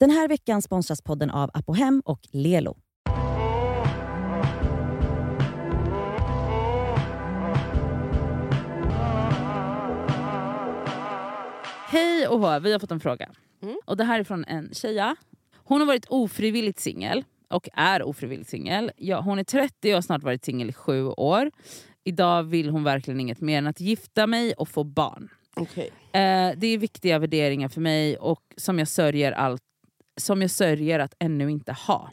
Den här veckan sponsras podden av Apohem och Lelo. Hej och hå, vi har fått en fråga. Mm. Och Det här är från en tjeja. Hon har varit ofrivilligt singel och är ofrivilligt singel. Ja, hon är 30 och har snart varit singel i sju år. Idag vill hon verkligen inget mer än att gifta mig och få barn. Okej. Eh, det är viktiga värderingar för mig och som jag sörjer, allt, som jag sörjer att ännu inte ha.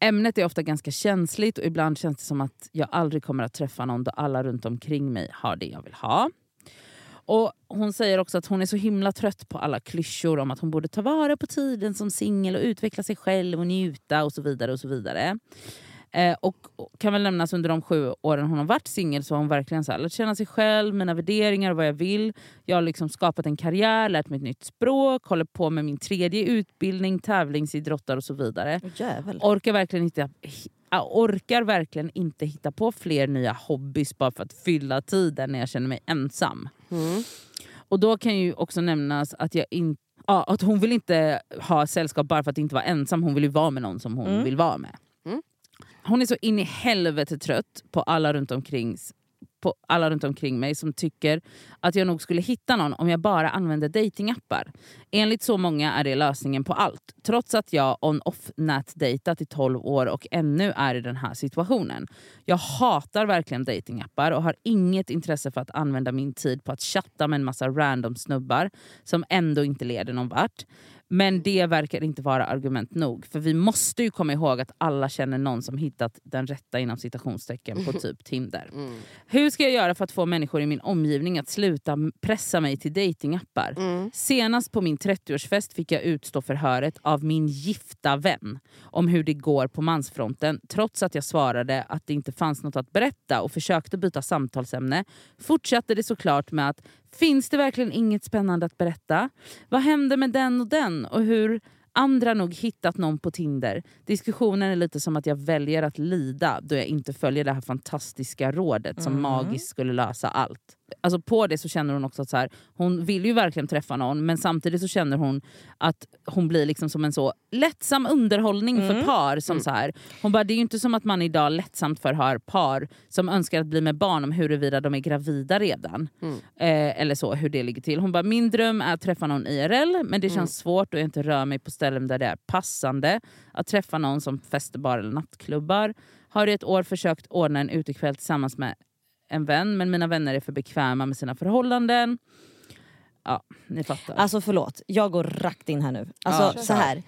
Ämnet är ofta ganska känsligt och ibland känns det som att jag aldrig kommer att träffa någon då alla runt omkring mig har det jag vill ha. Och Hon säger också att hon är så himla trött på alla klyschor om att hon borde ta vara på tiden som singel och utveckla sig själv och njuta och så vidare. och så vidare. Eh, och och kan väl nämnas under de sju åren hon har varit singel så har hon verkligen så här, lärt känna sig själv, mina värderingar, vad jag vill. Jag har liksom skapat en karriär, lärt mig ett nytt språk, håller på med min tredje utbildning, tävlingsidrottar och så vidare. Orkar verkligen inte hi- ja, orkar verkligen inte hitta på fler nya hobbys bara för att fylla tiden när jag känner mig ensam. Mm. Och då kan ju också nämnas att jag inte Ja, att hon vill inte ha sällskap bara för att inte vara ensam, hon vill ju vara med någon som hon Mm. vill vara med. Hon är så in i helvete trött på alla runt omkring på alla runt omkring mig som tycker att jag nog skulle hitta någon om jag bara använde datingappar. Enligt så många är det lösningen på allt. Trots att jag on-off nätdejtat i 12 år och ännu är i den här situationen. Jag hatar verkligen datingappar och har inget intresse för att använda min tid på att chatta med en massa random snubbar som ändå inte leder någon vart. Men det verkar inte vara argument nog. För vi måste ju komma ihåg att alla känner någon som hittat den rätta inom citationstecken på typ Tinder. Mm. Hur ska jag göra för att få människor i min omgivning att sluta pressa mig till datingappar? Mm. Senast på min 30-årsfest fick jag utstå förhöret av min gifta vän om hur det går på mansfronten. Trots att jag svarade att det inte fanns något att berätta och försökte byta samtalsämne fortsatte det såklart med att Finns det verkligen inget spännande att berätta? Vad hände med den och den? Och hur andra nog hittat någon på Tinder? Diskussionen är lite som att jag väljer att lida då jag inte följer det här fantastiska rådet som Mm. magiskt skulle lösa allt. Alltså på det så känner hon också att så här, hon vill ju verkligen träffa någon men samtidigt så känner hon att hon blir liksom som en så lättsam underhållning för Mm. par. Som Mm. så här. Hon bara, det är ju inte som att man idag lättsamt förhör par som önskar att bli med barn om huruvida de är gravida redan. Mm. Eh, eller så, hur det ligger till. Hon bara, min dröm är att träffa någon IRL men det känns Mm. svårt och jag inte rör mig på ställen där det är passande att träffa någon som festival eller nattklubbar. Har i ett år försökt ordna en utekväll tillsammans med en vän men mina vänner är för bekväma med sina förhållanden. Ja, ni fattar. Alltså förlåt, jag går rakt in här nu. Alltså Ja, så här.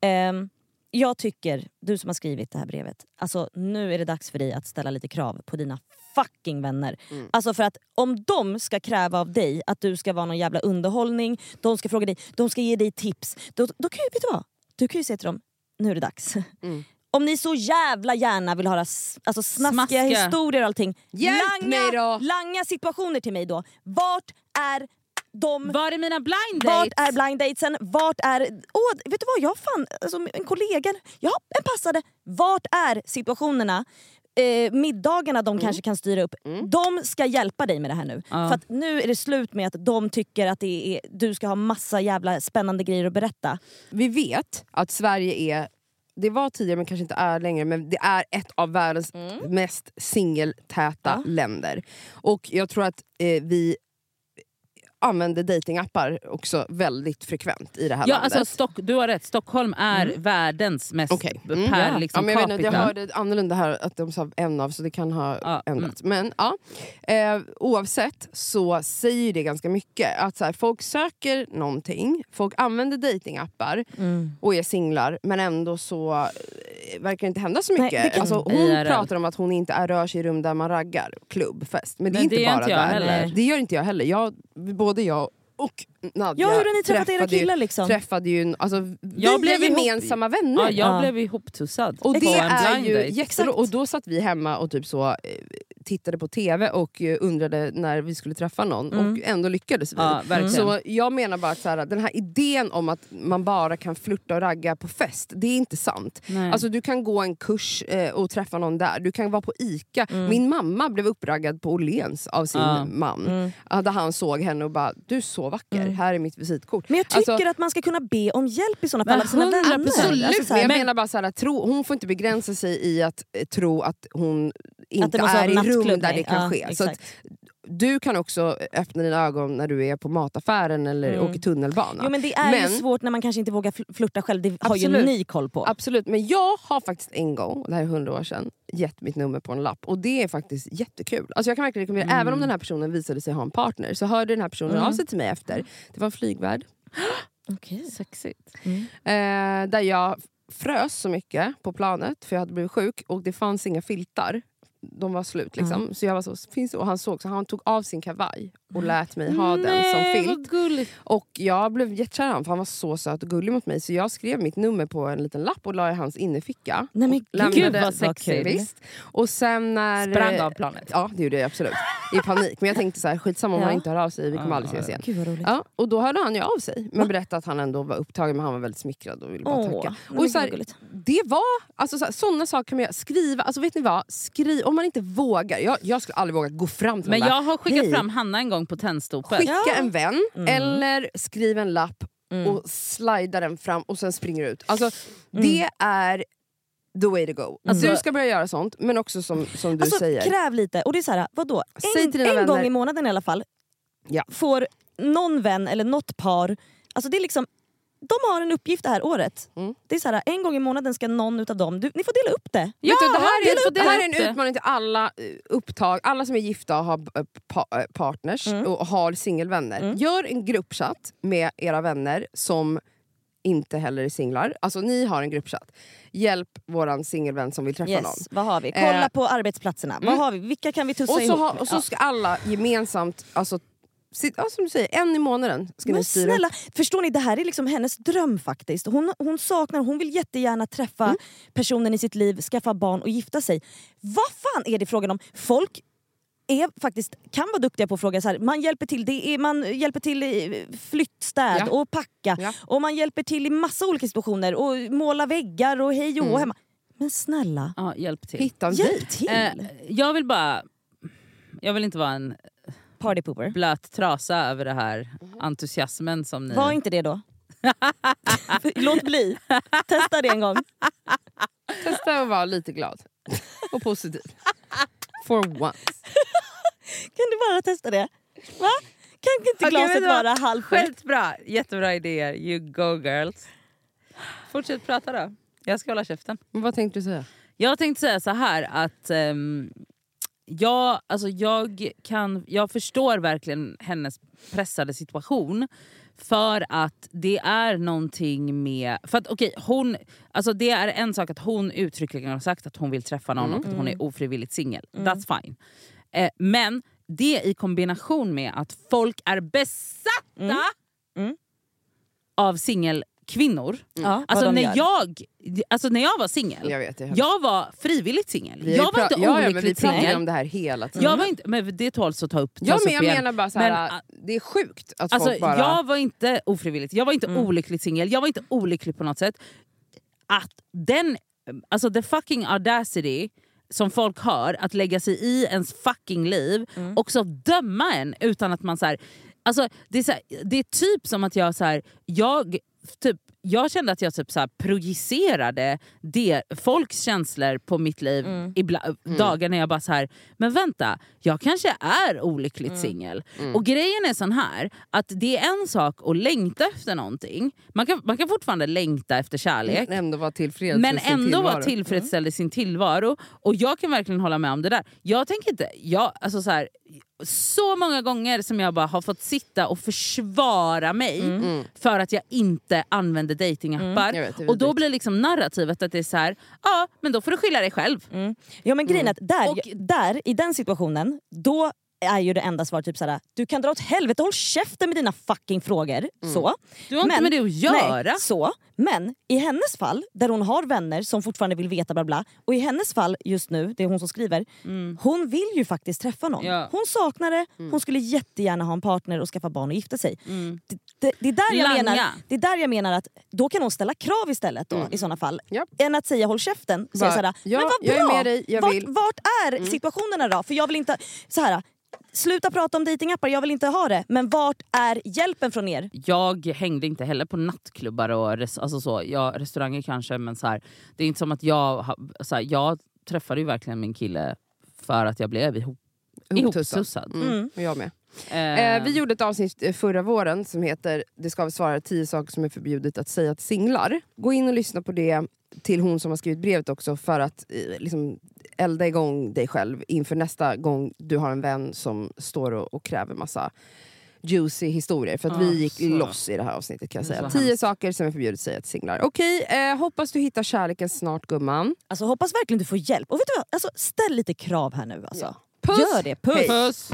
Ehm, jag tycker, du som har skrivit det här brevet, alltså nu är det dags för dig att ställa lite krav på dina fucking vänner. Mm. Alltså för att om de ska kräva av dig att du ska vara någon jävla underhållning, de ska fråga dig, de ska ge dig tips. Då, då kan ju, vet du vad? Du kan ju säga till dem, nu är det dags. Mm. Om ni så jävla gärna vill höra alltså snaskiga Smaskiga. historier och allting, Hjälp langa, langa situationer till mig då. Vart är de Var är mina blind vart dates? är blind datesen? Vart är... Åh, vet du vad? Jag fan, alltså, en kollega, ja en passade. Vart är situationerna? Eh, middagarna de kanske kan styra upp. Mm. De ska hjälpa dig med det här nu. Ja. För att nu är det slut med att de tycker att är, du ska ha massa jävla spännande grejer att berätta. Vi vet att Sverige är, det var tidigare men kanske inte är längre, men det är ett av världens mest singeltäta Ja. länder. Och jag tror att eh, vi använder datingappar också väldigt frekvent i det här Ja, landet. alltså, Stock, du har rätt, Stockholm är världens mest per Mm. Ja. liksom, ja, men jag, vet, inte, jag capita. hörde annorlunda här att de sa en av, så det kan ha Ja, mm. ändrats. Men ja, eh, oavsett så säger det ganska mycket. Att så här, Folk söker någonting, folk använder datingappar och är singlar men ändå så eh, verkar det inte hända så Nej, mycket. kan- alltså, hon IRL. pratar om att hon inte är, rör sig i rum där man raggar, klubb, fest. Men det är Men inte det bara inte där. heller. Det gör inte jag heller. Jag, både jag och Nadja Ja, hur har ni träffat era ju- killar liksom? Träffade ju, alltså, Jag vi blev är ihop- gemensamma vänner. Ja, jag Ja. blev ihoptussad Och på det en är blind ju date. Och då satt vi hemma och typ så eh, tittade på TV och eh, undrade när vi skulle träffa någon Mm. och ändå lyckades vi. Ja. Så jag menar bara att så här, den här idén om att man bara kan flirta och ragga på fest, det är inte sant. Nej. Alltså du kan gå en kurs eh, och träffa någon där, du kan vara på ICA. Mm. Min mamma blev uppraggad på Åhléns av sin Ja. man. Mm. Ja, Där han såg henne och bara, du är så vacker, här är mitt visitkort. Men jag tycker Alltså, att man ska kunna be om hjälp i Men fall av sina 100%. vänner. Absolut, Alltså så men jag men- menar bara så här, tro, hon får inte begränsa sig i att eh, tro att hon inte är i rum där det kan Ja, ske. Så att, du kan också öppna dina ögon när du är på mataffären eller Mm. åker tunnelbana. Jo, men det är Men- ju svårt när man kanske inte vågar fl- flirta själv. Det har ju Absolut. ni koll på. Absolut, men jag har faktiskt en gång, det här är hundra år sedan, gett mitt nummer på en lapp. Och det är faktiskt jättekul. Alltså jag kan verkligen rekommendera, Mm. även om den här personen visade sig ha en partner, så hörde den här personen av sig till mig efter. Det var en flygvärd. Okej. Sexigt. Eh, där jag frös så mycket på planet för jag hade blivit sjuk och det fanns inga filtar. De var slut liksom. Så jag var så, finns det? Och han såg så han tog av sin kavaj och lät mig ha den som filt. Och jag blev jättekär honom för han var så söt och gullig mot mig. Så jag skrev mitt nummer på en liten lapp och la i hans innerficka. Nej men Och gud vad sexigt. Visst. Och sen när... Sprang av planet. Ja det gjorde jag absolut. I panik. Men jag tänkte så här, skitsamma om Ja. han inte hör av sig, vi kommer aldrig ses igen. Gud. Ja, och då hörde han ju av sig. Men berättade att han ändå var upptagen men han var väldigt smickrad och ville bara Åh, tacka. men Och så här, det var, alltså sådana saker kan man göra. Skriva, alltså vet ni vad? Skriv, om man inte vågar. Jag, jag skulle aldrig våga gå fram till Men någon jag har skickat Hej. fram Hanna en gång på tennstopet. Skicka Ja. en vän Mm. eller skriv en lapp Mm. och slida den fram och sen springer du ut. Alltså, Det är the way to go. Alltså- du ska börja göra sånt, men också som, som du Alltså säger. kräv lite. Och det är så här, vadå? En, en vänner- gång i månaden i alla fall Ja. får någon vän eller något par, alltså det är liksom, de har en uppgift det här året. Mm. Det är så här, en gång i månaden ska någon utav dem, du, ni får dela upp det. Ja, du, det här, är, det här är en utmaning till alla eh, upptag, alla som är gifta och har eh, pa, eh, partners Mm. och har singelvänner. Mm. Gör en gruppchatt med era vänner som inte heller är singlar. Alltså ni har en gruppchatt. Hjälp våran singelvän som vill träffa någon. Yes, vad har vi? Kolla Eh, på arbetsplatserna. Vad mm. har vi? Vilka kan vi tussa Och så, ihop ha, och så ska alla gemensamt, alltså, ja, som du säger, en i månaden ska Men ni styra upp. snälla, förstår ni? Det här är liksom hennes dröm faktiskt. Hon, hon saknar, hon vill jättegärna träffa Mm. personen i sitt liv, skaffa barn och gifta sig. Vad fan är det frågan om? Folk är faktiskt, kan vara duktiga på att fråga så här. man hjälper till, det är, man hjälper till i flyttstäd Ja. och packa Ja. och man hjälper till i massa olika situationer och måla väggar och hej och Mm. hemma. Men snälla, Ja, hjälp till. Hitta en hjälp till! Eh, jag vill bara... Jag vill inte vara en Party pooper. blöt trasa över det här entusiasmen som ni... Var inte det då. Låt bli. Testa det en gång. Testa att vara lite glad och positiv. For once. Kan du bara testa det? Va? Kan inte Okej, glaset vet du vad? vara halvfullt? Skitbra! Jättebra idéer. You go girls. Fortsätt prata då. Jag ska hålla käften. Men vad tänkte du säga? Jag tänkte säga så här att ehm, jag, alltså jag, kan, jag förstår verkligen hennes pressade situation. För att det är någonting med... För att, okay, hon, alltså det är en sak att hon uttryckligen har sagt att hon vill träffa någon och att hon är ofrivilligt singel. That's fine. Eh, men det i kombination med att folk är besatta Mm. av singelkvinnor. Ja, vad Alltså när, gör. jag, alltså när jag var singel, Jag vet, hemskt. jag var frivilligt singel. Jag var inte ja, ja, men vi olyckligt pratar singel. om det här hela tiden. Jag var inte, men det tåls att ta upp, tas Ja, men upp jag igen. menar bara så här, Men, det är sjukt att Alltså, folk bara... Jag var inte ofrivilligt, jag var inte Mm. olyckligt singel, jag var inte olycklig på något sätt. Att den, alltså the fucking audacity som folk har att lägga sig i ens fucking liv Mm. och så döma en utan att man så här, alltså det, är så här, det är typ som att jag så här, jag Typ, jag kände att jag typ så här projicerade det, folks känslor på mitt liv Mm. ibla, dagar när jag bara så här, men vänta, jag kanske är olyckligt Mm. singel. Och grejen är sån här, att det är en sak att längta efter någonting. Man kan, man kan fortfarande längta efter kärlek. Men ändå vara tillfreds Men ändå vara tillfredsställd i sin tillvaro. Och jag kan verkligen hålla med om det där. Jag tänker inte... Jag, alltså så, här, så många gånger som jag bara har fått sitta och försvara mig Mm. för att jag inte använder datingappar. Vet, är och då blir liksom narrativet att det är så här, ja men då får du skylla dig själv. Ja men grejen är att där, Och- där, i den situationen, då är ju det enda svaret typ såhär, du kan dra åt helvete, håll käften med dina fucking frågor. Så. Du har inte Men- med det att göra. Nej, så. Men i hennes fall, där hon har vänner som fortfarande vill veta bla bla, och i hennes fall just nu, det är hon som skriver, hon vill ju faktiskt träffa någon. Mm. Ja. Hon saknar det, hon skulle jättegärna ha en partner och skaffa barn och gifta sig. Det, det, det, är där jag Mm. Langa. menar, det är där jag menar att då kan hon ställa krav istället då, i såna fall. Japp. Än att säga håll käften. Säga Bara, såhär, ja, men vad jag är bra! med dig, jag vart, vill." Mm. vart är situationerna då? För jag vill inte... Så här, Sluta prata om datingappar, jag vill inte ha det. Men vart är hjälpen från er? Jag hängde inte heller på nattklubbar och res, alltså så, ja, restauranger kanske men så här, det är inte som att jag... Så här, jag träffade ju verkligen min kille för att jag blev ihop, ihoptussad. Mm. och Jag med. Eh, Eh, vi gjorde ett avsnitt eh, förra våren som heter Det ska vi svara 10 saker som är förbjudet att säga till singlar. Gå in och lyssna på det till hon som har skrivit brevet också för att eh, liksom, elda igång dig själv inför nästa gång du har en vän som står och, och kräver massa juicy historier. För att Ah, vi gick så. loss i det här avsnittet kan jag säga. 10 hemskt. saker som är förbjudet att säga till singlar. Okej, eh, hoppas du hittar kärleken snart gumman. Alltså hoppas verkligen du får hjälp. Och vet du vad? Alltså, ställ lite krav här nu alltså. Puss! Gör det, puss! Hej. Puss!